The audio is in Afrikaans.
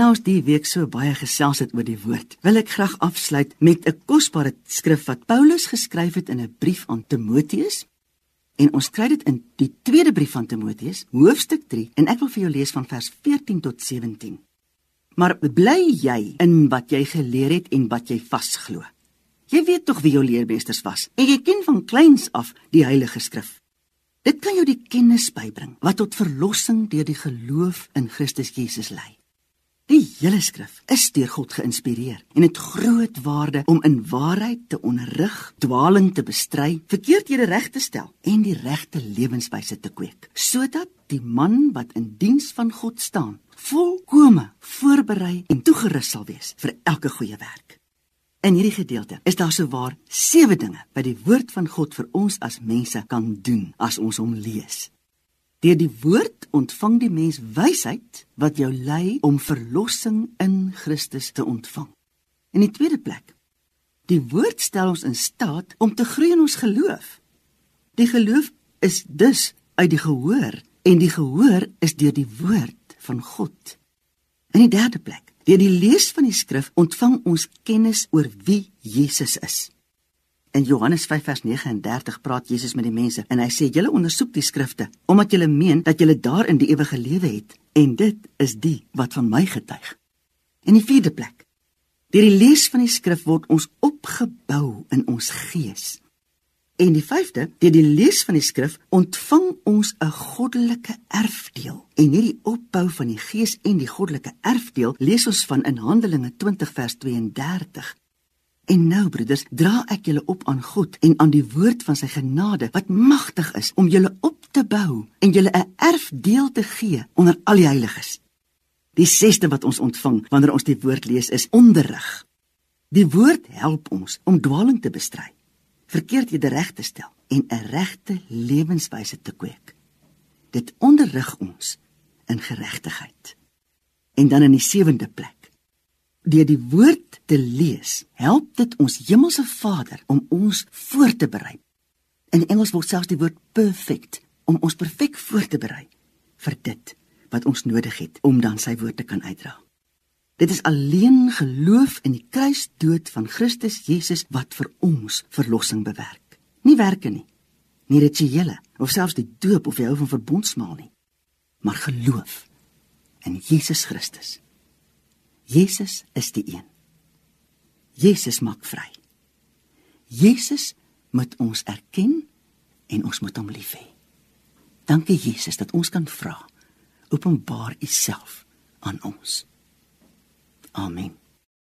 Nou ons die week so baie gesels het oor die woord, wil ek graag afsluit met 'n kosbare skrif wat Paulus geskryf het in 'n brief aan Timoteus. En ons kry dit in die tweede brief van Timoteus, hoofstuk 3, en ek wil vir jou lees van vers 14 tot 17. Maar bly jy in wat jy geleer het en wat jy vasglo. Jy weet tog wie jou leermeesters was en jy ken van kleins af die Heilige Skrif. Dit kan jou die kennis bybring wat tot verlossing deur die geloof in Christus Jesus lei. Die hele skrif is deur God geïnspireer en het groot waarde om in waarheid te onderrig, dwaling te bestry, verkeerdhede reg te stel en die regte lewenswyse te kweek, sodat die man wat in diens van God staan, volkome voorberei en toegerus sal wees vir elke goeie werk. In hierdie gedeelte is daar sowaar 7 dinge wat die woord van God vir ons as mense kan doen as ons hom lees. Deur die woord ontvang die mens wysheid wat jou lei om verlossing in Christus te ontvang. In die tweede plek, die woord stel ons in staat om te groei in ons geloof. Die geloof is dus uit die gehoor en die gehoor is deur die woord van God. In die derde plek, Deur die lees van die skrif ontvang ons kennis oor wie Jesus is. In Johannes 5 vers 39 praat Jesus met die mense en hy sê: "Julle ondersoek die skrifte omdat julle meen dat julle daarin die ewige lewe het en dit is die wat van my getuig." In die vierde plek. Deur die lees van die skrif word ons opgebou in ons gees. En die vyfde, deur die lees van die skrif ontvang ons 'n goddelike erfdeel. En hierdie opbou van die gees en die goddelike erfdeel lees ons van in Handelinge 20 vers 32. En nou broeders, dra ek julle op aan God en aan die woord van sy genade wat magtig is om julle op te bou en julle 'n erfdeel te gee onder al die heiliges. Die sesde wat ons ontvang wanneer ons die woord lees is onderrig. Die woord help ons om dwaaling te bestry verkeerdhede reg te stel en 'n regte lewenswyse te kweek. Dit onderrig ons in geregtigheid. En dan in die sewende plek. Deur die woord te lees, help dit ons hemelse Vader om ons voor te berei. In Engels word selfs die woord perfect om ons perfek voor te berei vir dit wat ons nodig het om dan sy woord te kan uitdra. Dit is alleen geloof in die kruisdood van Christus Jesus wat vir ons verlossing bewerk. Nie werke nie, nie rituele of selfs die doop of die hou van verbondsmaal nie, maar geloof in Jesus Christus. Jesus is die een. Jesus maak vry. Jesus moet ons erken en ons moet hom lief hê. Dankie Jesus dat ons kan vra. Openbaar U self aan ons. Amen.